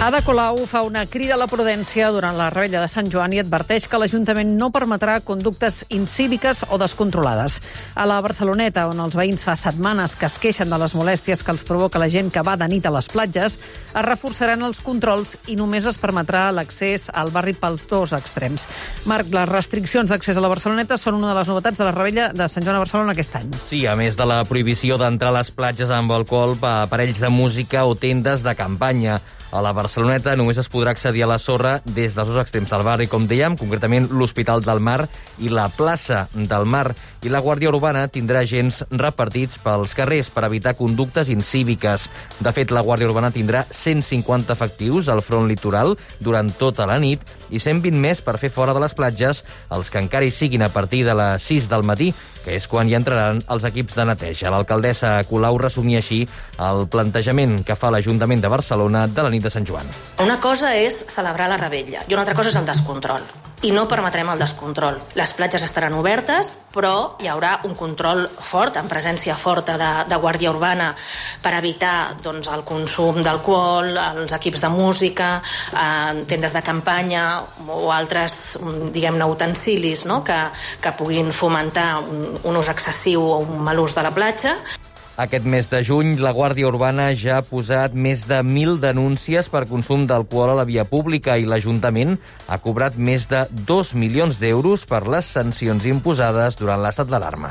Ada Colau fa una crida a la prudència durant la rebella de Sant Joan i adverteix que l'Ajuntament no permetrà conductes incíviques o descontrolades. A la Barceloneta, on els veïns fa setmanes que es queixen de les molèsties que els provoca la gent que va de nit a les platges, es reforçaran els controls i només es permetrà l'accés al barri pels dos extrems. Marc, les restriccions d'accés a la Barceloneta són una de les novetats de la rebella de Sant Joan a Barcelona aquest any. Sí, a més de la prohibició d'entrar a les platges amb alcohol, aparells de música o tendes de campanya. A la Barceloneta només es podrà accedir a la sorra des dels dos extrems del barri, com dèiem, concretament l'Hospital del Mar i la plaça del Mar. I la Guàrdia Urbana tindrà agents repartits pels carrers per evitar conductes incíviques. De fet, la Guàrdia Urbana tindrà 150 efectius al front litoral durant tota la nit i 120 més per fer fora de les platges els que encara hi siguin a partir de les 6 del matí, que és quan hi entraran els equips de neteja. L'alcaldessa Colau resumia així el plantejament que fa l'Ajuntament de Barcelona de la nit de Sant Joan. Una cosa és celebrar la rebella i una altra cosa és el descontrol i no permetrem el descontrol. Les platges estaran obertes, però hi haurà un control fort, en presència forta de, de Guàrdia Urbana, per evitar doncs, el consum d'alcohol, els equips de música, eh, tendes de campanya o altres, diguem-ne, utensilis no? que, que puguin fomentar un, un ús excessiu o un mal ús de la platja. Aquest mes de juny, la Guàrdia Urbana ja ha posat més de 1.000 denúncies per consum d'alcohol a la via pública i l'Ajuntament ha cobrat més de 2 milions d'euros per les sancions imposades durant l'estat d'alarma.